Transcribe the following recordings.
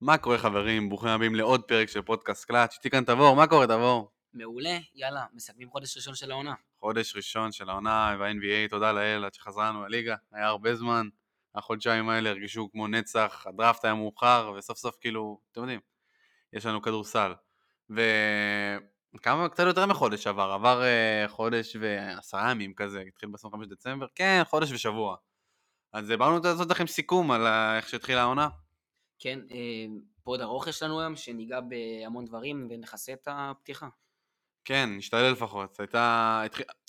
מה קורה חברים? ברוכים הבאים לעוד פרק של פודקאסט קלאץ'. איתי כאן תבור, מה קורה תבור? מעולה, יאללה, מסכמים חודש ראשון של העונה. חודש ראשון של העונה ב-NBA, תודה לאל, עד שחזרנו לליגה, היה הרבה זמן. החודשיים האלה הרגישו כמו נצח, הדראפט היה מאוחר, וסוף סוף כאילו, אתם יודעים, יש לנו כדורסל. וכמה, קצת יותר מחודש עבר, עבר uh, חודש ועשרה ימים כזה, התחיל ב-25 דצמבר, כן, חודש ושבוע. אז אה, באנו לעשות לכם סיכום על איך שהתחילה העונה. כן, אה, פוד ארוך יש לנו היום, שניגע בהמון דברים ונכסה את הפתיחה. כן, נשתדל לפחות. הייתה,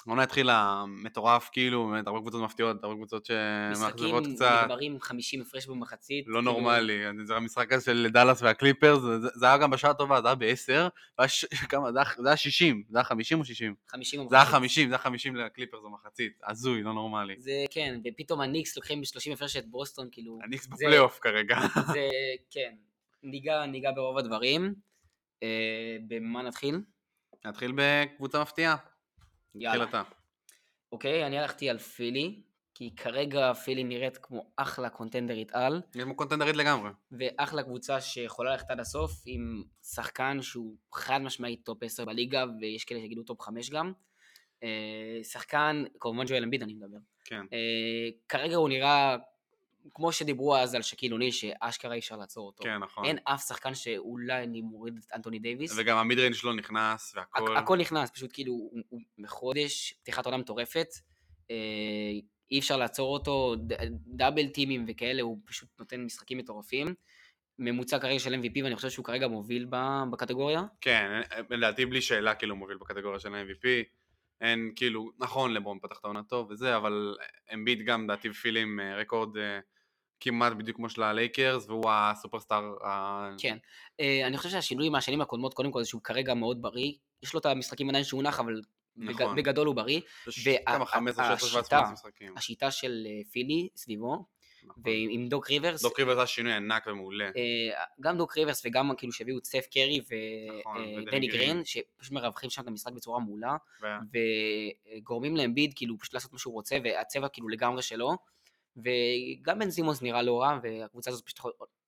העונה התחילה מטורף, כאילו, באמת, הרבה קבוצות מפתיעות, הרבה קבוצות שמאכזבות קצת. משחקים נגמרים 50 הפרש במחצית. לא כאילו... נורמלי, זה המשחק הזה של דאלאס והקליפרס, זה, זה היה גם בשעה טובה, זה היה ב-10, כמה, זה היה 60, זה היה 50 או 60? 50 או זה היה 50, זה היה 50 לקליפרס במחצית, הזוי, לא נורמלי. זה כן, ופתאום הניקס לוקחים ב-30 הפרש את בוסטון, כאילו... הניקס בפלייאוף כרגע. זה, כן, ניגע, ניגע ברוב הדברים. אה, במה נתחיל? נתחיל בקבוצה מפתיעה. יאללה. אתה. אוקיי, אני הלכתי על פילי, כי כרגע פילי נראית כמו אחלה contender ית על. כמו contender ית לגמרי. ואחלה קבוצה שיכולה ללכת עד הסוף, עם שחקן שהוא חד משמעית top 10 בליגה, ויש כאלה שיגידו top 5 גם. אה, שחקן, כמובן ג'ואל אמביד אני מדבר. כן. אה, כרגע הוא נראה כמו שדיברו אז על שקיל אוניל, שאשכרה אי אפשר לעצור אותו. כן, נכון. אין אף שחקן שאולי אני מוריד את אנטוני דייוויס. וגם ה mid-range שלו נכנס והכל. הכל נכנס, פשוט כאילו, הוא, הוא בחודש, פתיחת עולם מטורפת. אה, אי אפשר לעצור אותו, double team ים וכאלה, הוא פשוט נותן משחקים מטורפים. ממוצע כרגע של MVP, ואני חושב שהוא כרגע מוביל בקטגוריה. כן, לדעתי בלי שאלה כאילו מוביל בקטגוריה של MVP. אין כאילו, נכון לברון פתח את העונה טוב וזה, אבל אמביד גם לדעתי ופילי עם אה, record אה, כמעט בדיוק כמו של הלייקרס, והוא הסופרסטאר. כן, אה, אני חושב שהשינוי מהשנים הקודמות, קודם כל זה שהוא כרגע מאוד בריא, יש לו את המשחקים עדיין שהוא נח, אבל נכון. בגדול הוא בריא. כמה 15, 16, 17 משחקים. השיטה של פילי סביבו, נכון. ועם דוק ריברס. דוק ריברס היה שינוי ענק ומעולה. אה, גם דוק ריברס וגם כאילו שהביאו את סת' קרי נכון, ודני גרין, שפשוט מרווחים שם את המשחק בצורה מעולה, וגורמים לאמביד כאילו פשוט לעשות מה שהוא רוצה, והצבע כאילו לגמרי שלו. וגם בן סימונס נראה לא רע, והקבוצה הזאת פשוט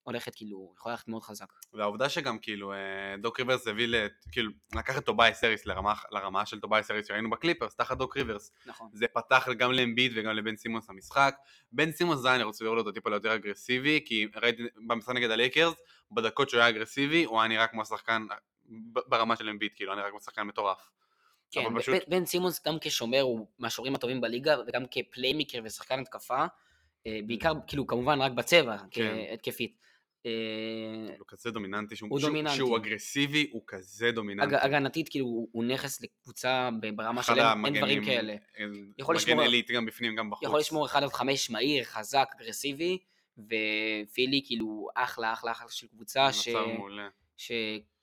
הולכת כאילו, יכולה ללכת מאוד חזק. והעובדה שגם כאילו אה, דוק ריברס הביא, כאילו, לקח את טוביאס האריס לרמה, לרמה של טוביאס האריס שראינו בקליפרס, תחת דוק ריברס. נכון. זה פתח גם לאמביד וגם לבן סימונס המשחק. בן סימונס זה אני רוצה לראות אותו טיפה יותר אגרסיבי, כי ראיתי במשחק נגד הלייקרס, בדקות שהוא היה אגרסיבי, הוא היה נראה כמו שחקן ברמה של אמביט, כאילו, היה נראה כמו שחקן מטורף. כן, פשוט... בן סימוס גם כשומר הוא מהשומרים הטובים בליגה, וגם כפליימיקר ושחקן התקפה. אה, בעיקר, כאילו, כמובן רק בצבע, כן. התקפית. אה, הוא כזה דומיננטי, שהוא, הוא דומיננטי. שהוא אגרסיבי, הוא כזה דומיננטי. הגנתית, כאילו, הוא נכס לקבוצה ברמה שלהם, אין דברים כאלה. יכול לשמור... מגן עילית גם בפנים, גם בחוץ. יכול לשמור 1 עד 5 מהיר, חזק, אגרסיבי, ופילי, כאילו, אחלה, אחלה, אחלה של קבוצה, ש... ש...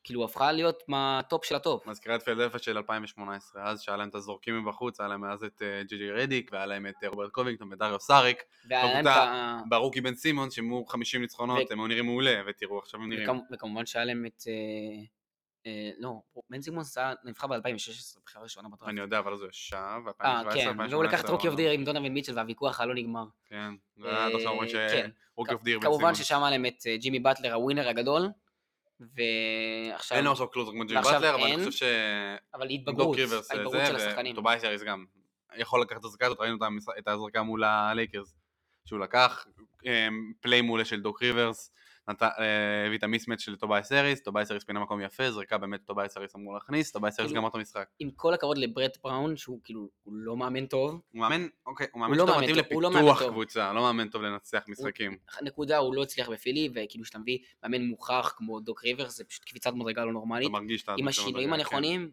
כאילו הפכה להיות מהטופ של הטופ. מזכירה את פילדלפיה של 2018, אז שהיה להם את הזורקים מבחוץ, היה להם אז את אה, ג'י ג'י רדיק, והיה להם את אה, רוברט קובינגטון ודריו שאריץ'. והיה. ב rookie בן סימונס, שהם היו 50 ניצחונות, הם היו נראים מעולה, ותראו עכשיו הם נראים. וכמובן שהיה להם את... אה, לא, בן סימונס נבחר ב-2016, בחירה ראשונה בדראפט. אני יודע, אבל אז הוא ישב, ב-2017, 2018. כן, והוא לקח את rookie of the year עם דונובן מיטשל והוויכוח הלא נגמר. כן, ועד עכשיו אומרים ש rookie of the year בן סימונס. כמובן ששם היה להם את ג'ימי באטלר, הווינר הגדול. ועכשיו... אין לו עכשיו closer כמו ג'ימי באטלר, אבל אני חושב ש... אבל התבגרות, ההתבגרות של השחקנים. וטוביאס האריס גם יכול לקחת את הזרקה הזאת, ראינו את הזרקה מול הלייקרס, שהוא לקח, play אמ, מעולה של דוק ריברס, אה, הביא את ה mismatch של טוביאס האריס, טוביאס האריס פינה מקום יפה, זריקה באמת טוביאס האריס אמור להכניס, טוביאס האריס גמר את המשחק. עם כל הכבוד לברט בראון, שהוא כאילו, הוא לא מאמן טוב. הוא מאמן, אוקיי, הוא מאמן שאתה מתאים לפיתוח קבוצה, לא מאמן טוב לנצח משחקים. נקודה, הוא לא הצליח בפילי, וכאילו שאתה מביא מאמן מוכח כמו דוק ריברס, זה פשוט קפיצת מדרגה לא נורמלית. אתה מרגיש את עם השינויים כן. הנכונים,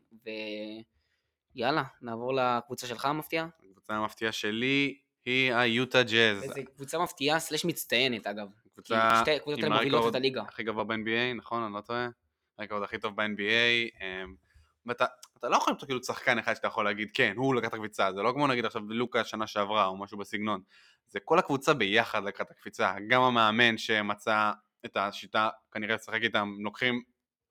ויאללה, נעבור לקבוצה שלך המפתיעה. הקבוצה המפתיעה שלי היא היוטה ג'אז. וזו קבוצה מפתיעה סלש מצטיינת אגב. קבוצה שתי קבוצות האלה מובילות את הליגה. הכי גבוה ב-NBA, נכון? אני לא טועה. הרקורד הכי טוב ב-NBA. אמ, ואתה לא יכול למצוא כאילו שחקן אחד שאתה יכול להגיד, כן, הוא לקח את הקפיצה, זה לא כמו נגיד עכשיו לוקה שנה שעברה או משהו בסגנון. זה כל הקבוצה ביחד לקחה את הקפיצה. גם המאמן שמצא את השיטה, כנראה לשחק איתם, לוקחים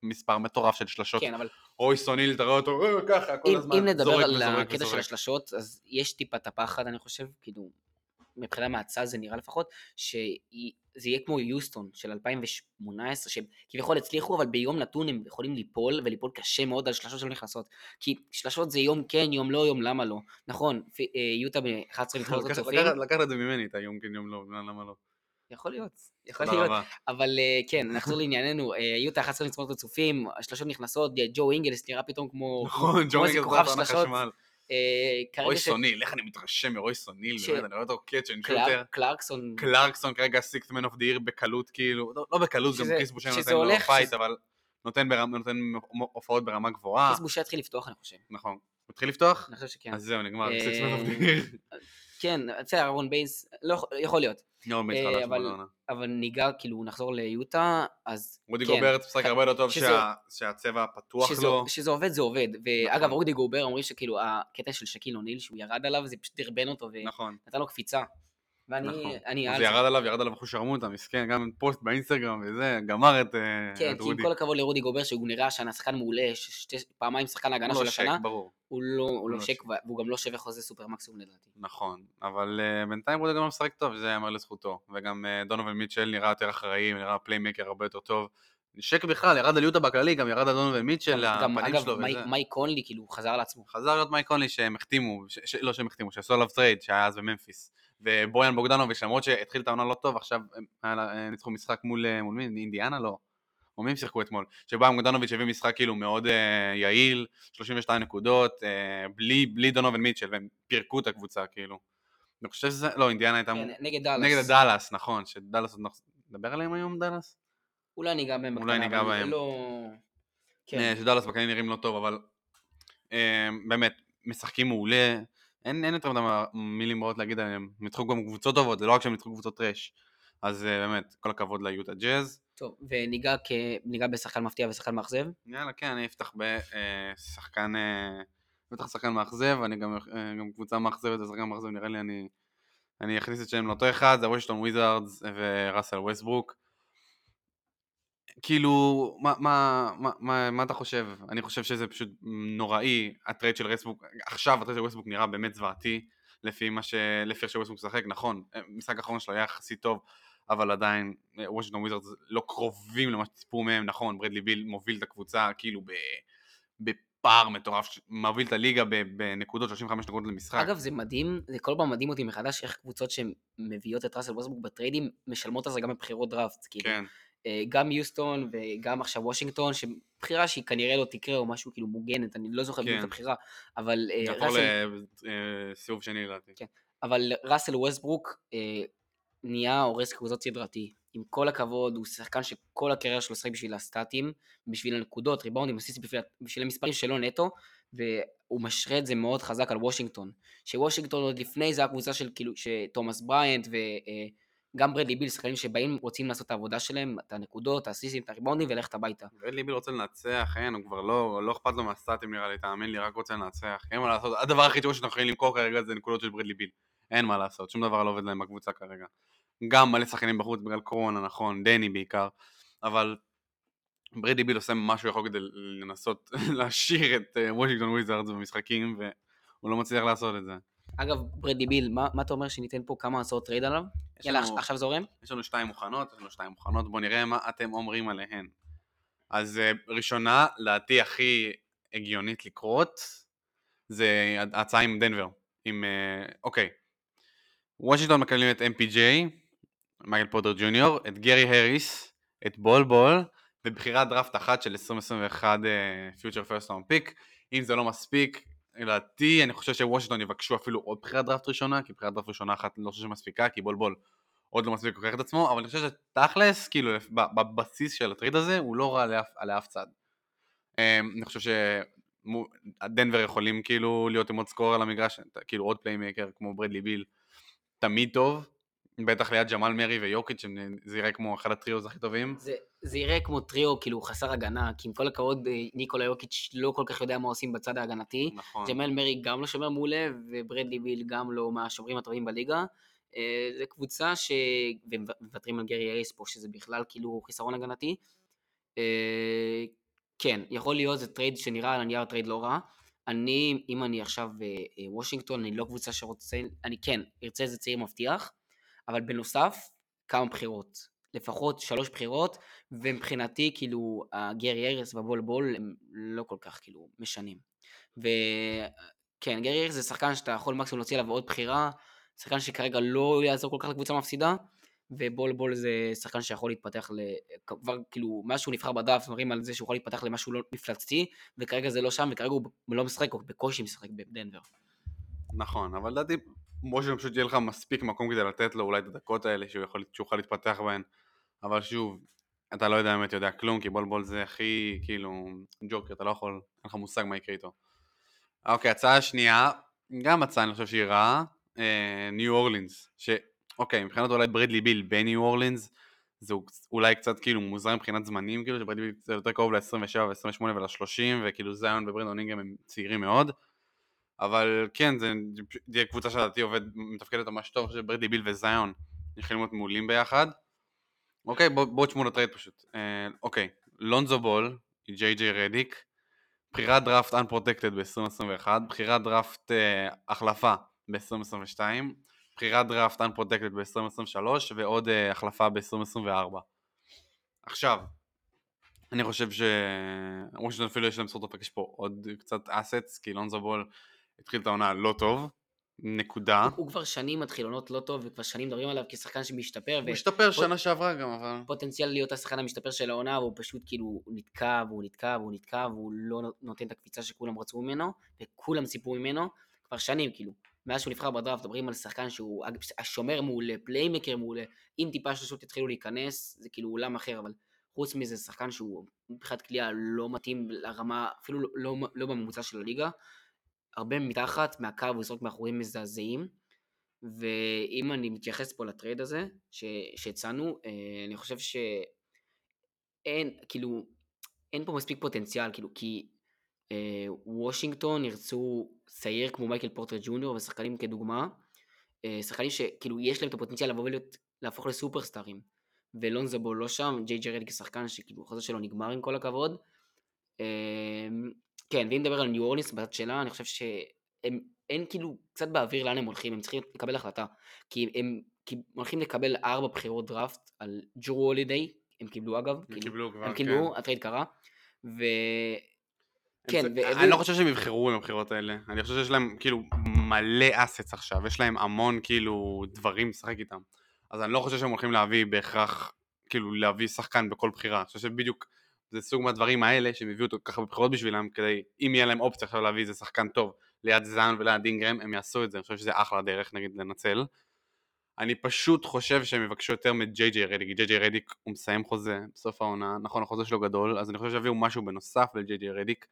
מספר מטורף של שלשות. כן, אבל... רויס אוניל, אתה רואה אותו, ככה, כל הזמן, אם נדבר על הקטע של השלשות, אז יש טיפה את הפחד, אני חושב, כאילו, מבחינה מהצד זה נראה לפחות, שזה יהיה כמו יוסטון של 2018, שהם כביכול הצליחו, אבל ביום נתון הם יכולים ליפול, וליפול קשה מאוד על שלשות שלא נכנסות. כי שלשות זה יום כן, יום לא, יום למה לא. נכון, אה, יוטה ב-11 ניצחונות רצופים. לקחת את זה ממני, את היום כן, יום לא, למה לא. יכול להיות, יכול להיות, אבל אה, כן, נחזור לענייננו, יוטה 11 ניצחונות רצופים, השלשות נכנסות, ג'ו אינגלס נראה פתאום כמו, נכון, ג'ו אינגלס כוכב שלשות, אה, רויס אוניל, איך אני מתרשם מרויס אוניל, באמת, אני רואה אותו catch and shooter. קלרקסון. קלרקסון כרגע sixth man of the year בקלות, כאילו, לא, לא בקלות, גם כריס בושה נותן לו fight, אבל נותן הופעות ברמה גבוהה. כריס בושה התחיל לפתוח, אני חושב. נכון. הוא התחיל לפתוח? אני חושב שכן. אז זהו, נגמר, sixth man of the year. כן, בסדר, אהרון ביינס, לא, יכול להיות. לא, אה, אבל ניגע, כאילו, נחזור ליוטה, אז רודי כן. גוברט משחק הרבה יותר טוב שהצבע פתוח לו. שזה עובד, זה עובד. ואגב, נכון. רודי גובר אומרים שכאילו, הקטע של שקיל אוניל, שהוא ירד עליו, זה פשוט דרבן אותו, נכון. ונתן לו קפיצה. ואני, נכון. אני זה ירד עליו, ירד עליו אחושרמוטה, מסכן, גם פוסט באינסטגרם וזה, גמר את, אה, כן, את רודי. כן, כי עם כל הכבוד לרודי גובר, שהוא נראה השנה שחקן מעולה, פעמיים שחקן ההגנה של השנה, הוא לא, הוא לא שק, והוא גם לא שווה חוזה סופר מקסימום לדעתי. נכון, אבל uh, בינתיים רודי גם לא משחק טוב, זה ייאמר לזכותו, וגם uh, דונובן מיטשל נראה יותר אחראי, נראה playmaker הרבה יותר טוב. שק בכלל, ירד על יוטה בכללי, גם ירד על דונובן מיטשל, הפנים שלו וזה. אגב, מייק קונלי, כאילו, חזר לעצמו. חזר להיות מייק קונלי שהם החתימו, לא שהם החתימו, שעשו עליו טרייד, שהיה אז בממפיס. ובויאן בוגדנוביץ', למרות שהתחיל את העונה לא טוב, עכשיו הם ניצחו משחק מול, אה, מול מי? אינדיאנה? לא. או מי הם שיחקו אתמול? שבויאן בוגדנוביץ' הביא משחק כאילו מאוד uh, יעיל, 32 נקודות, uh, בלי, בלי דונובן מיטשל, והם פירקו את הקבוצה כאילו. אני חושב שזה, לא, אינדיאנה הייתה... כן, נגד דאלאס. נגד דאלאס, נכון, שדאלאס עוד נדבר עליהם היום, דאלאס? אולי ניגע בהם אולי ניגע בהם. לא... כן. שדאלאס בקנים נראים לא טוב, אבל באמת, משחקים מעולה, אין, אין יותר מדי מילים רעות להגיד עליהם, הם ניצחו גם קבוצות טובות, זה לא רק שהם ניצחו קבוצות trash. אז uh, באמת, כל הכבוד ליוטה ג'אז. טוב, וניגע כ... ניגע בשחקן מפתיע ושחקן מאכזב? יאללה, כן, אני אפתח בשחקן... Uh, בטח שחקן מאכזב, אני גם, גם קבוצה מאכזבת ושחקן מאכזב, נראה לי אני... אני אכניס את שניהם לאותו אחד, זה וושינגטון וויזארדס וראסל ווסטברוק. כאילו, מה, מה, מה, מה, מה אתה חושב? אני חושב שזה פשוט נוראי, הטרייד של ווסטברוק, עכשיו הטרייד של ווסטברוק נראה באמת זוועתי, לפי מה ש... לפי איך שווסטברוק משחק, נכון, המשחק האחרון שלו היה יחסית טוב, אבל עדיין וושינגטון וויזרדס לא קרובים למה שציפו מהם, נכון, ברדלי ביל מוביל את הקבוצה כאילו ב... בפער מטורף, מוביל את הליגה בנקודות, 35 נקודות למשחק. אגב, זה מדהים, זה כל פעם מדהים אותי מחדש איך קבוצות שמביאות את ראסל ווסטברוק בטריידים משלמות על זה גם בבחירות דראפט. כאילו. כן. אה, גם יוסטון וגם עכשיו וושינגטון, שבחירה שהיא כנראה לא תקרה או משהו כאילו מוגנת, אני לא זוכר בדיוק כן. את הבחירה, אבל אה, ראסל... לסיבוב אה, שני לדעתי. כן, אבל ראסל ווסטברוק נהיה הורס קבוצות סדרתי. עם כל הכבוד, הוא שחקן שכל הקריירה שלו שחק בשביל הסטטים, בשביל הנקודות, ריבאונדים, אסיסטים, בשביל, בשביל המספרים שלו נטו, והוא משרה את זה מאוד חזק על וושינגטון. שוושינגטון עוד לפני זה הקבוצה של כאילו, שתומאס בריינט ו... גם ברדלי ביל, שחקנים שבאים, רוצים לעשות את העבודה שלהם, את הנקודות, את האסיסטים, את הריבאונדים וללכת הביתה. ברדלי ביל רוצה לנצח, אין, הוא כבר לא, לא אכפת לו מהסטטים נראה לי, תאמין לי, רק רוצה לנצח. אין מה לעשות, הדבר הכי טוב שאנחנו יכולים למכור כרגע זה נקודות של ברדלי ביל. אין מה לעשות, שום דבר לא עובד להם בקבוצה כרגע. גם מלא שחקנים בחוץ בגלל קורונה, נכון, דני בעיקר, אבל ברדלי ביל עושה מה שהוא יכול כדי לנסות להשאיר את אה, וושינגטון וויזארדס במשחקים, והוא לא מצליח לעשות את זה. אגב, ברדלי ביל, מה, מה אתה אומר שניתן פה כמה הצעות טרייד עליו? יאללה, לנו, עכשיו זורם? יש לנו שתיים מוכנות, יש לנו שתיים מוכנות, בואו נראה מה אתם אומרים עליהן. אז uh, ראשונה, לדעתי הכי הגיונית לקרות, זה ההצעה עם דנבר. עם, uh, אוקיי. וושינגטון מקבלים את MPJ, מייקל פורטר ג'וניור, את גרי הריס, את בול בול, ובחירת דראפט אחת של 2021 future first pick. אם זה לא מספיק, לדעתי, אני חושב שוושינגטון יבקשו אפילו עוד בחירת דראפט ראשונה, כי בחירת דראפט ראשונה אחת לא חושב שמספיקה, כי בול בול עוד לא מספיק להוכיח את עצמו, אבל אני חושב שתכלס, כאילו, בבסיס של הטריד הזה, הוא לא רע לאף, לאף צד. אמ, אני חושב שדנבר יכולים כאילו להיות עם עוד scorer על המגרש, כאילו עוד playmaker כמו ברדלי ביל, תמיד טוב, בטח ליד ג'מאל מרי ויוקיץ', זה יראה כמו אחד הטריוז הכי טובים. זה, זה יראה כמו טריו, כאילו חסר הגנה, כי עם כל הכבוד, אה, ניקולה יוקיץ' לא כל כך יודע מה עושים בצד ההגנתי. נכון. ג'מאל מרי גם לא שומר מעולה, וברדלי ביל גם לא מהשומרים הטובים בליגה. אה, זה קבוצה ש... ומוותרים על גרי הריס פה, שזה בכלל כאילו חיסרון הגנתי. אה, כן, יכול להיות זה טרייד שנראה על הנייר טרייד לא רע, אני, אם אני עכשיו וושינגטון, אני לא קבוצה שרוצה, אני כן, ארצה איזה צעיר מבטיח, אבל בנוסף, כמה בחירות. לפחות שלוש בחירות, ומבחינתי, כאילו, הגרי הריס והבול בול הם לא כל כך, כאילו, משנים. וכן, גרי הריס זה שחקן שאתה יכול מקסימום להוציא עליו עוד בחירה, שחקן שכרגע לא יעזור כל כך לקבוצה מפסידה, ובול בול זה שחקן שיכול להתפתח ל... כבר כאילו, מאז שהוא נבחר בדף, מראים על זה שהוא יכול להתפתח למשהו לא מפלצתי, וכרגע זה לא שם, וכרגע הוא לא משחק, הוא בקושי משחק בדנבר. נכון, אבל לדעתי, משה פשוט יהיה לך מספיק מקום כדי לתת לו אולי את הדקות האלה שהוא יכול, שהוא יכול להתפתח בהן, אבל שוב, אתה לא יודע באמת יודע כלום, כי בול בול זה הכי, כאילו, ג'וקר, אתה לא יכול, אין לך מושג מה יקרה איתו. אוקיי, הצעה השנייה, גם הצעה אני חושב שהיא רעה, ניו אורלינס, אוקיי, מבחינת אולי ברדלי ביל בניו אורלינס, זה אולי קצת כאילו מוזר מבחינת זמנים, כאילו שברדלי ביל זה יותר קרוב ל-27 ו-28 ול-30, וכאילו זיון וברנדון אינגרם הם צעירים מאוד. אבל כן, זה תהיה קבוצה שלדעתי עובד, מתפקדת ממש טוב, שברדלי ביל וזיון יכולים להיות מעולים ביחד. אוקיי, בואו בוא תשמעו לתרייד פשוט. אה, אוקיי, לונזו בול, ג'יי ג'יי רדיק, בחירת דראפט Unprotected ב-2021, בחירת דראפט אה, החלפה ב-2022, בחירת דראפט Unprotected ב-2023 ועוד uh, החלפה ב-2024. עכשיו, אני חושב ש... וושינגטון אפילו יש להם זכות, אופק, יש פה עוד קצת assets, כי לונזו בול התחיל את העונה לא טוב, נקודה. הוא, הוא כבר שנים מתחיל עונות לא טוב, וכבר שנים מדברים עליו כשחקן שמשתפר. הוא השתפר ו... שנה שעברה גם, אבל... פוטנציאל להיות השחקן המשתפר של העונה, והוא פשוט כאילו, הוא נתקע, והוא נתקע, והוא נתקע, והוא לא נותן את הקפיצה שכולם רצו ממנו, וכולם ציפו ממנו, כבר שנים כאילו. מאז שהוא נבחר בדראפט, מדברים על שחקן שהוא השומר מעולה, playmaker מעולה, אם טיפה ששות יתחילו להיכנס, זה כאילו עולם אחר, אבל חוץ מזה שחקן שהוא מבחינת קליעה לא מתאים לרמה, אפילו לא, לא, לא בממוצע של הליגה, הרבה מתחת, מהקו הוא זורק מאחוזים מזעזעים, ואם אני מתייחס פה לטרייד הזה שהצענו, אה, אני חושב שאין, כאילו, אין פה מספיק פוטנציאל, כאילו, כי אה, וושינגטון ירצו צייר כמו מייקל פורטר ג'וניור ושחקנים כדוגמה, אה, שחקנים שכאילו יש להם את הפוטנציאל לבוא ולהיות, להפוך לסופרסטארים, ולונזו בו לא שם, ג'יי ג'י רדי כשחקן שכאילו החוזה שלו נגמר עם כל הכבוד. אה, כן, ואם נדבר על ניו אורליס בצד שלה, אני חושב שהם, אין כאילו קצת באוויר לאן הם הולכים, הם צריכים לקבל החלטה, כי הם, כי הולכים לקבל ארבע בחירות דראפט על ג'רו הולידיי, הם קיבלו אגב, הם כאילו, קיבלו כבר, הם קיבלו, כן. הטרייד קרה, ו... כן, ו... אני לא חושב שהם יבחרו עם הבחירות האלה, אני חושב שיש להם כאילו מלא assets עכשיו, יש להם המון כאילו דברים לשחק איתם, אז אני לא חושב שהם הולכים להביא בהכרח, כאילו להביא שחקן בכל בחירה, אני חושב שבדיוק זה סוג מהדברים האלה שהם הביאו אותו ככה בבחירות בשבילם, כדי אם יהיה להם אופציה עכשיו להביא איזה שחקן טוב ליד זאיון וליד אינגרם, הם יעשו את זה, אני חושב שזה אחלה דרך נגיד לנצל. אני פשוט חושב שהם יבקשו יותר מג'יי ג'יי רדיק, ג'יי ג'יי רדיק הוא מסיים חוזה בסוף העונה, נכון החוזה שלו גדול, אז אני חושב שיביאו משהו בנוסף לג'יי ג'יי רדיק,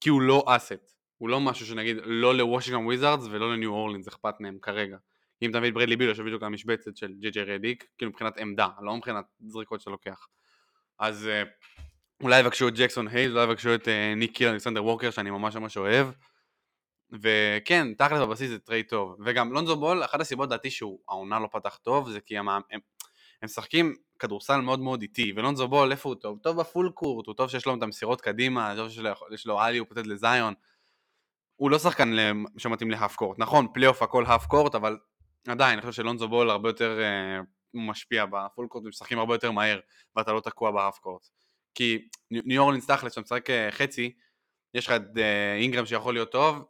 כי הוא לא asset, הוא לא משהו שנגיד לא לוושינגטון וויזארדס ולא לניו אורלינס אכפת מהם כרגע. אם אתה מביא את ברדלי ביל יושב בדיוק על המשבצת של ג'יי ג'יי רדיק, כאילו מבחינת עמדה, לא מבחינת זריקות שאתה לוקח. אז אה, אולי יבקשו את ג'קסון הייז, אולי יבקשו את אה, ניקיל אלכסנדר ווקר שאני ממש ממש אוהב. וכן, תכל'ס בבסיס זה טרייד טוב. וגם לונזו בול, אחת הסיבות לדעתי שהוא העונה לא פתח טוב, זה כי הם, הם, הם משחקים כדורסל מאוד מאוד איטי, ולונזו בול, איפה הוא טוב? טוב ב full court, הוא טוב שיש לו את המסירות קדימה, טוב שיש לו alley-oop-ים לזאיון. הוא לא שחקן שמתאים ל half court, נכון, פלייאוף הכל half court, אבל עדיין, אני חושב שלונזו בול הרבה יותר uh, משפיע ב full court, משחקים הרבה יותר מהר, ואתה לא תקוע ב half court. כי ניו אורלינס תכלס, שאתה משחק uh, חצי, יש לך את uh, אינגרם שיכול להיות טוב,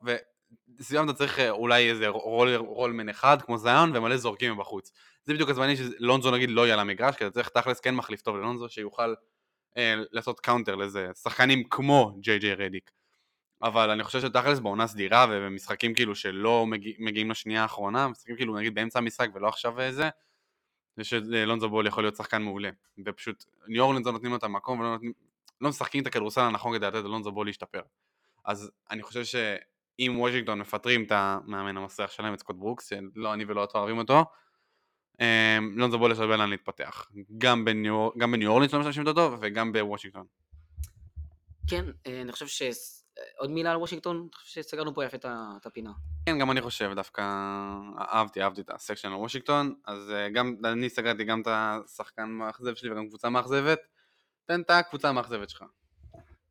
וסביבם אתה צריך uh, אולי איזה roll, roll man אחד, כמו זאיון, ומלא זורקים מבחוץ. זה בדיוק הזמנים שלונזו נגיד לא יהיה על המגרש, כי אתה צריך תכלס כן מחליף טוב ללונזו שיוכל אה, לעשות counter לזה, שחקנים כמו ג'יי ג'יי רדיק. אבל אני חושב שתכלס בעונה סדירה ובמשחקים כאילו שלא מגיע, מגיעים לשנייה האחרונה, משחקים כאילו נגיד באמצע המשחק ולא עכשיו זה שלונזו בול יכול להיות שחקן מעולה. ופשוט ניו אורלינס לא נותנים לו את המקום ולא נותנים, לא משחקים את הכדורסל הנכון כדי לתת ללונזו בול להשתפר. אז אני חושב שאם וושינגטון מפטרים את המאמן המסריח שלהם, את סקוט ברוקס, שלא אני ולא אתה אוהבים אותו, אמ, לונזו בול יש הרבה לאן להתפתח. גם בניו אורלינס לא משתמשים אותו וגם בוושינגטון. כן, אה, אני חושב ש... עוד מילה על וושינגטון? אני חושב שסגרנו פה יפה את הפינה. כן, גם אני חושב, דווקא אהבתי, אהבתי את ה section על וושינגטון, אז אה, גם אני סגרתי גם את השחקן מאכזב שלי וגם קבוצה מאכזבת. תן את הקבוצה המאכזבת שלך.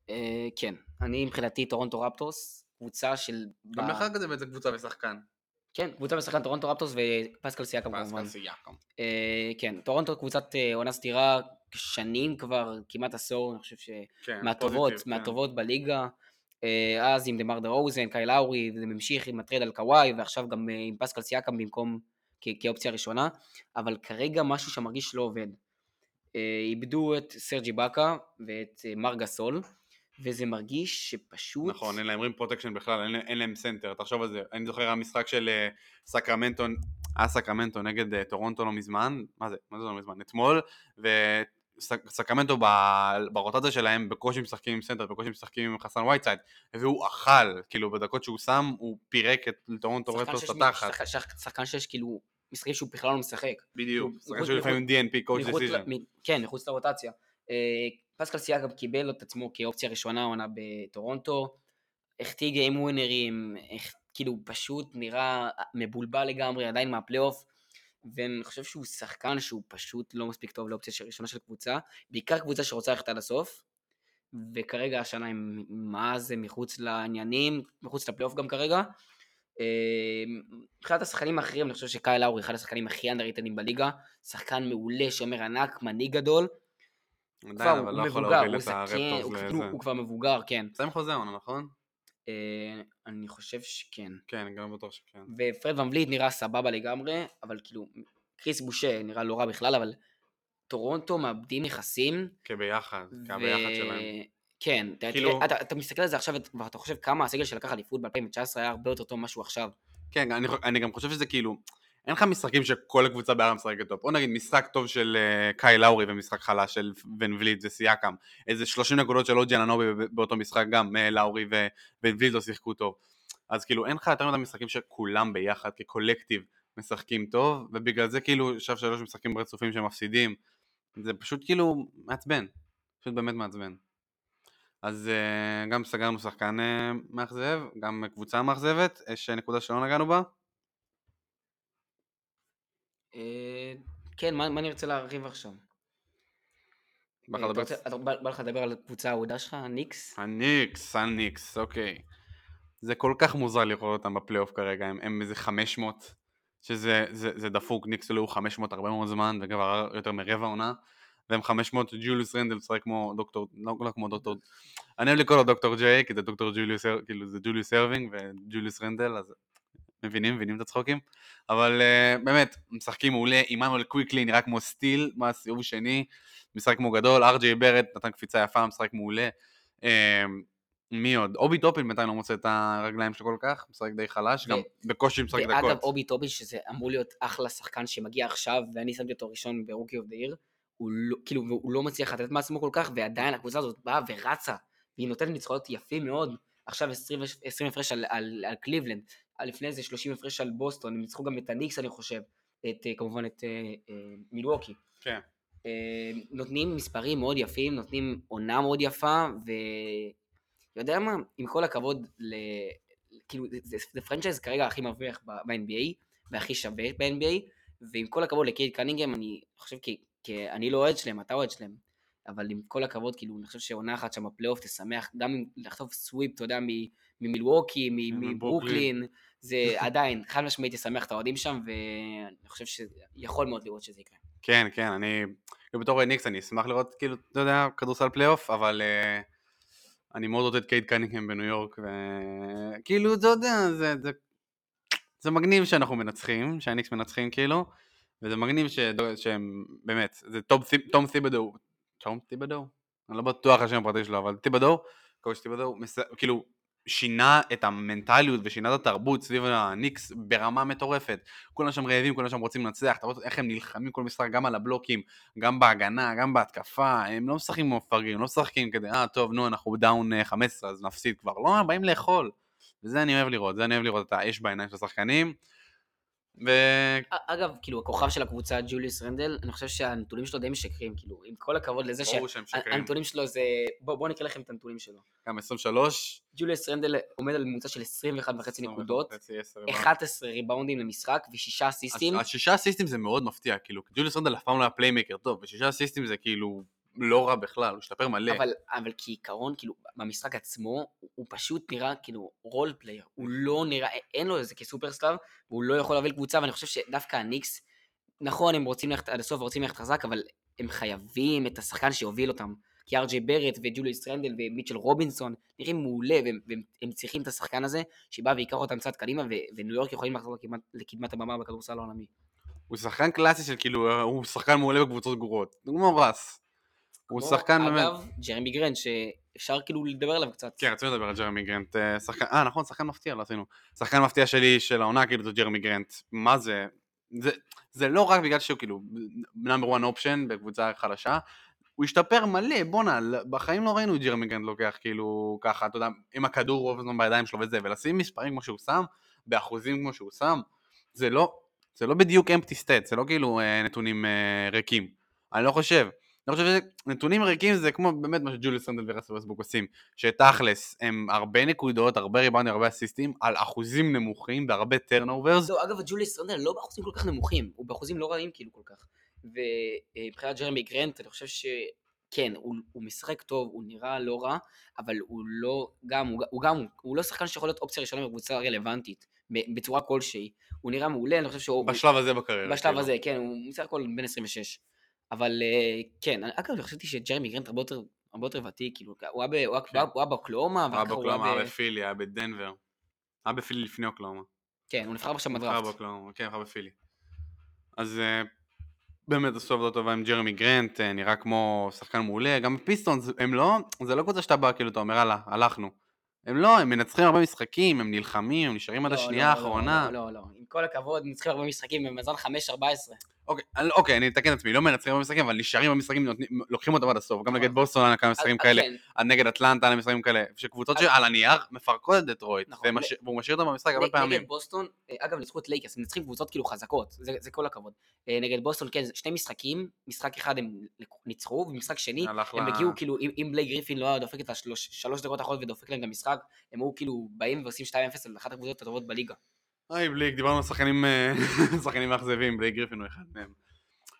אה, כן, אני מבחינתי טורונטו רפטורס, קבוצה של... גם לך כזה בעצם קבוצה ושחקן. כן, קבוצה ושחקן טורונטו רפטורס ופסקל סיאקם כמובן. פסקל סיאקם. כן, טורונטו קבוצת עונה סדירה שנים כבר, כמעט עשור, אני חושב שמהטובות, כן, מהטובות כן. בליגה. אז עם דמאר דרוזן, קייל לאורי, וזה ממשיך עם הטרייד על קוואי, ועכשיו גם עם פסקל סיאקם במקום כאופציה ראשונה, אבל כרגע משהו שמרגיש לא עובד. איבדו את סרג' איבקה ואת מארק גאסול, וזה מרגיש שפשוט... נכון, אין להם rim protection בכלל, אין, אין להם סנטר, תחשוב על זה. אני זוכר המשחק של סקרמנטו, היה סקרמנטו נגד טורונטו לא מזמן, מה זה, מה זה לא מזמן? אתמול, וסקרמנטו ברוטציה שלהם בקושי משחקים עם סנטר, בקושי משחקים עם חסן וייטסייד, והוא אכל, כאילו בדקות שהוא שם, הוא פירק את טורונטו רפטורס התחת. שחקן שיש כאילו משחקים שהוא בכלל לא משחק. בדיוק, שחקן שהוא לפעמים DNP, coach decision. כן, מחוץ לרוטציה. אה, פסקל סיאקם קיבל את עצמו כאופציה ראשונה עונה בטורונטו, החטיא game winner ים, כאילו פשוט נראה מבולבל לגמרי, עדיין מהפלייאוף, ואני חושב שהוא שחקן שהוא פשוט לא מספיק טוב לאופציה ראשונה של קבוצה, בעיקר קבוצה שרוצה ללכת עד הסוף, וכרגע השנה הם מה זה מחוץ לעניינים, מחוץ לפלייאוף גם כרגע. מבחינת השחקנים האחרים אני חושב שקייל לאורי אחד השחקנים הכי underrated ים בליגה, שחקן מעולה, שומר ענק, מנהיג גדול, עדיין, אבל לא יכול להוביל את הרפטורס לזה. הוא כבר מבוגר, כן. מסיים חוזה עונה, נכון? אה, אני חושב שכן. כן, אני גם בטוח שכן. ופרד ון וליט נראה סבבה לגמרי, אבל כאילו, קריס בושה נראה לא רע בכלל, אבל טורונטו מאבדים נכסים. כביחד, כביחד שלהם. כן, כאילו... אתה, אתה מסתכל על זה עכשיו ואתה חושב כמה הסגל שלקח אליפות ב-2019 היה הרבה יותר טוב משהו עכשיו. כן, אני, אני גם חושב שזה כאילו, אין לך משחקים שכל הקבוצה בערב משחקת טוב. בוא נגיד משחק טוב של uh, קאי לאורי ומשחק חלש של ון וליד וסיאקם. איזה 30 נקודות של אוג'י אננובי באותו משחק גם, uh, לאורי וון וליד לא שיחקו טוב. אז כאילו אין לך יותר מדי משחקים שכולם ביחד כקולקטיב משחקים טוב, ובגלל זה כאילו עכשיו שלוש משחקים רצופים שמפסידים. זה פשוט כאילו מעצבן. פשוט באמת מעצבן. אז uh, גם סגרנו שחקן מאכזב, גם קבוצה מאכזבת, יש נקודה שלא נגענו בה. אה, כן, מה אני רוצה להרחיב עכשיו? בא לך לדבר על הקבוצה האהודה שלך, הניקס? הניקס, הניקס, אוקיי. זה כל כך מוזר לראות אותם בפלייאוף כרגע, הם, הם איזה 500, שזה זה, זה דפוק, ניקס היו 500 הרבה מאוד זמן, וכבר יותר מרבע עונה, והם 500, ג'וליוס רנדל משחק כמו דוקטור, לא, לא כמו דוקטור, אני אוהב לקרוא לו דוקטור ג'יי, כי זה דוקטור ג'וליוס, כאילו זה ג'וליוס הרווינג וג'וליוס רנדל, אז מבינים, מבינים את הצחוקים, אבל אה, באמת, משחקים מעולה, עמנואל קוויקלי נראה כמו steal, מהסיבוב שני, משחק כמו גדול, ארג'יי בארט נתן קפיצה יפה, משחק מעולה. אה, מי עוד? אובי טופין בינתיים לא מוצא את הרגליים שלו כל כך, משחק די חלש. גם בקושי משחק דקות. ואגב, אובי טופין, שזה אמור להיות אחלה שחקן שמגיע עכשיו, ואני שמתי אותו ראשון ב rookie of the year, הוא לא, כאילו, הוא לא מצליח לתת מעצמו כל כך, ועדיין הקבוצה הזאת באה ורצה, והיא נותנת ניצחונות יפים מאוד, עכשיו 20, 20 הפרש על, על, על קליבלנד, לפני זה 30 הפרש על בוסטון, הם ניצחו גם את הניקס אני חושב, את, אה, כמובן את אה, אה, מילווקי. כן. נותנים מספרים מאוד יפים, נותנים עונה מאוד יפה, ויודע מה, עם כל הכבוד, ל... כאילו זה, זה franchise כרגע הכי מרוויח ב-NBA, והכי שווה ב-NBA, ועם כל הכבוד לקייד קנינגהם, אני חושב כי, כי אני לא אוהד שלהם, אתה אוהד שלהם, אבל עם כל הכבוד, כאילו, אני חושב שעונה אחת שם בפלייאוף תשמח, גם אם לחטוף sweep, אתה יודע, ממילווקי, מברוקלין, זה עדיין, חד משמעית ישמח את האוהדים שם, ואני חושב שיכול מאוד לראות שזה יקרה. כן, כן, אני, בתור ניקס אני אשמח לראות, כאילו, אתה יודע, כדורסל פלייאוף, אבל אה, אני מאוד רוצה את קייד קנינגהם בניו יורק, וכאילו, אתה יודע, זה, זה, זה מגניב שאנחנו מנצחים, שהניקס מנצחים כאילו, וזה מגניב ש... שהם, באמת, זה תום טיבדו, תום טיבדו? אני לא בטוח השם הפרטי שלו, אבל טיבדו, כאילו, שינה את המנטליות ושינה את התרבות סביב הניקס ברמה מטורפת. כולם שם רעבים, כולם שם רוצים לנצח, אתה רואה איך הם נלחמים כל משחק, גם על הבלוקים, גם בהגנה, גם בהתקפה, הם לא משחקים כמו מפגרים, לא משחקים כדי, אה טוב נו אנחנו down 15 אה, אז נפסיד כבר, לא, באים לאכול. וזה אני אוהב לראות, זה אני אוהב לראות את האש בעיניים של השחקנים. ו... אגב, כאילו, הכוכב של הקבוצה, ג'וליוס רנדל, אני חושב שהנתונים שלו די משקרים, כאילו, עם כל הכבוד לזה שהנתונים שלו זה... בואו בוא נקרא לכם את הנתונים שלו. גם 23. ג'וליוס רנדל עומד על ממוצע של 21 וחצי נקודות, 11 ריבאונדים למשחק ושישה אסיסטים. השישה אסיסטים זה מאוד מפתיע, כאילו, ג'וליוס רנדל אף פעם לא היה playmaker טוב, ושישה אסיסטים זה כאילו לא רע בכלל, הוא השתפר מלא. אבל, אבל כעיקרון, כאילו, במשחק עצמו, הוא פשוט נראה כאילו role player. הוא לא נראה, אין לו איזה כסופרסטאר, והוא לא יכול להוביל קבוצה, ואני חושב שדווקא הניקס, נכון, הם רוצים ללכת עד הסוף ורוצים ללכת חזק, אבל הם חייבים את השחקן שיוביל אותם. כי ארג'יי בארט וג'וליוס רנדל ומיטשל רובינסון נראים מעולה, והם, והם צריכים את השחקן הזה, שבא ויקח אותם קצת קדימה, וניו יורק יכולים לחזור לקדמת, לקדמת הבמה בכדורסל העולמי. הוא שחקן קלאסי של כאילו, הוא שחקן מעולה בקבוצות גרועות. כמו רס. הוא שחקן באמת... אגב, ג'רמי גרנט, שאפשר כאילו לדבר עליו קצת. כן, רצינו לדבר על ג'רמי גרנט. אה, שחקן, אה, נכון, שחקן מפתיע, לא עשינו. שחקן מפתיע שלי של העונה, כאילו, זה ג'רמי גרנט. מה זה? זה, זה לא רק בגלל שהוא כאילו number 1 option בקבוצה חלשה, הוא השתפר מלא, בואנה, בחיים לא ראינו את ג'רמי גרנט לוקח כאילו ככה, אתה יודע, עם הכדור רוב הזמן בידיים שלו וזה, ולשים מספרים כמו שהוא שם, באחוזים כמו שהוא שם, זה לא, זה לא בדיוק empty stat, זה לא כאילו אה, נתונים אה, ריקים. אני לא חושב. אני חושב שנתונים ריקים זה כמו באמת מה שג'וליוס רנדל וראסל ווסטבוק עושים, שתכלס הם הרבה נקודות, הרבה ריבאונדים, הרבה אסיסטים, על אחוזים נמוכים והרבה turnovers. לא, אגב ג'וליוס רנדל לא באחוזים כל כך נמוכים, הוא באחוזים לא רעים כאילו כל כך. ומבחינת ג'רמי גרנט אני חושב שכן, הוא, הוא משחק טוב, הוא נראה לא רע, אבל הוא לא, גם, הוא, הוא גם, הוא לא שחקן שיכול להיות אופציה ראשונה בקבוצה רלוונטית, בצורה כלשהי. הוא נראה מעולה, אני חושב שהוא... בשלב הזה בקריירה. בשלב כאילו. הזה, כן, הוא בסך הכל בן 26. אבל אה, כן, אגב, חשבתי שג'רמי גרנט הרבה יותר, הרבה יותר ותיק, כאילו, הוא היה באוקלהומה, הוא היה באוקלהומה, היה בפילי, היה בדנבר. היה בפילי לפני אוקלהומה. כן, הוא נבחר עכשיו בדראפט. נבחר באוקלהומה, כן, נבחר בפילי. אז אה, באמת עשו עבודה טובה עם ג'רמי גרנט, אה, נראה כמו שחקן מעולה, גם פיסטונס, הם לא, זה לא קבוצה שאתה בא, כאילו, אתה אומר, הלאה, הלכנו. הם לא, הם מנצחים הרבה משחקים, הם נלחמים, הם נשארים עד לא, השנייה לא, לא, האחרונה. לא, לא, לא, עם כל הכבוד, מנצחים הרבה משחקים במאזן 5-14. אוקיי, אוקיי, אני אתקן את עצמי, לא מנצחים במשחקים, אבל נשארים במשחקים, לוקחים אותם עד הסוף. גם נגד בוסטון היה כמה משחקים כאלה, כן. נגד אטלנטה היה משחקים כאלה, שקבוצות שעל הנייר מפרקות את דטרויט, נכון, והוא משאיר אותם במשחק הרבה פעמים. נגד בוסטון, אה, אגב, ניצחו את לייקס, הם מנצחים קבוצות כאילו חזקות, זה כל הכבוד. אה, נגד בוסטון, כן, שני משחקים, משחק אחד הם ניצחו, ומשחק שני, הם הגיעו כאילו, אם בלייק גריפין לא היה דופק את השלוש דקות האחרונות ודופק להם את המשחק, הם היו כאילו באים ועושים 2-0 על אחת הקבוצות הטובות בליגה. היי בלייק, דיברנו על שחקנים מאכזבים, בלייק גריפין הוא אחד מהם.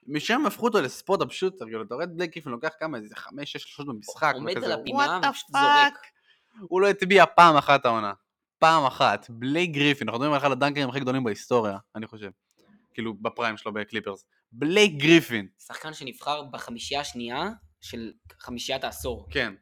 משם הפכו אותו ל spot up shooter, כאילו, אתה רואה את בלייק גריפין לוקח כמה, איזה חמש, שש שלושות במשחק, עומד על הפינה וזורק. הוא לא הטביע פעם אחת העונה. פעם אחת. בלייק גריפין, אנחנו מדברים על אחד הדנקרים הכי גדולים בהיסטוריה, אני חושב. כאילו, ב prime שלו בקליפרס. בלייק גריפין. שחקן שנבחר בחמישייה השנייה של חמישיית העשור. כן.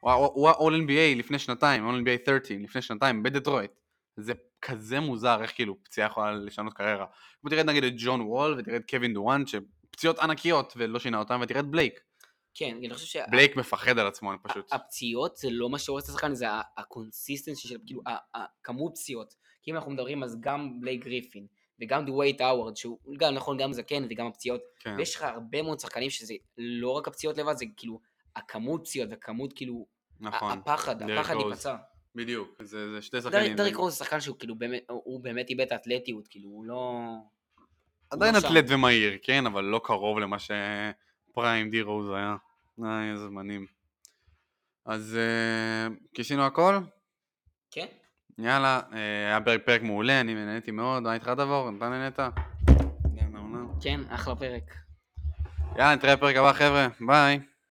הוא היה All NBA לפני שנתיים, All NBA 13 לפני שנתיים, בדטרויט. זה כזה מוזר איך כאילו פציעה יכולה לשנות קריירה. ותראה נגיד את ג'ון וול ותראה את קווין דורנט שפציעות ענקיות ולא שינה אותם ותראה את בלייק. כן, אני חושב ש... בלייק מפחד על עצמו, פשוט. הפציעות זה לא מה שהורס את השחקן, זה ה consistency של, כאילו, הכמות פציעות. כי אם אנחנו מדברים אז גם בלייק גריפין וגם דווייט האוורד, שהוא גם נכון, גם זקן וגם הפציעות. כן. ויש לך הרבה מאוד שחקנים שזה לא רק הפציעות לבד, זה כאילו הכמות פציעות וכמות כאילו... נכון. הפחד, הפחד להיפצע. בדיוק, זה, זה שתי שחקנים. דריק רוז זה שחקן שהוא כאילו באמת, הוא באמת איבד את האתלטיות, כאילו הוא לא... עדיין לא אתלט ומהיר, כן, אבל לא קרוב למה ש prime די רוז היה. איי, איזה זמנים. אז uh, כיסינו הכל? כן. יאללה, uh, היה פרק פרק מעולה, אני נהניתי מאוד, מה איתך דבור? אתה נהנית? כן, אחלה פרק. יאללה, נתראה בפרק הבא חבר'ה, ביי.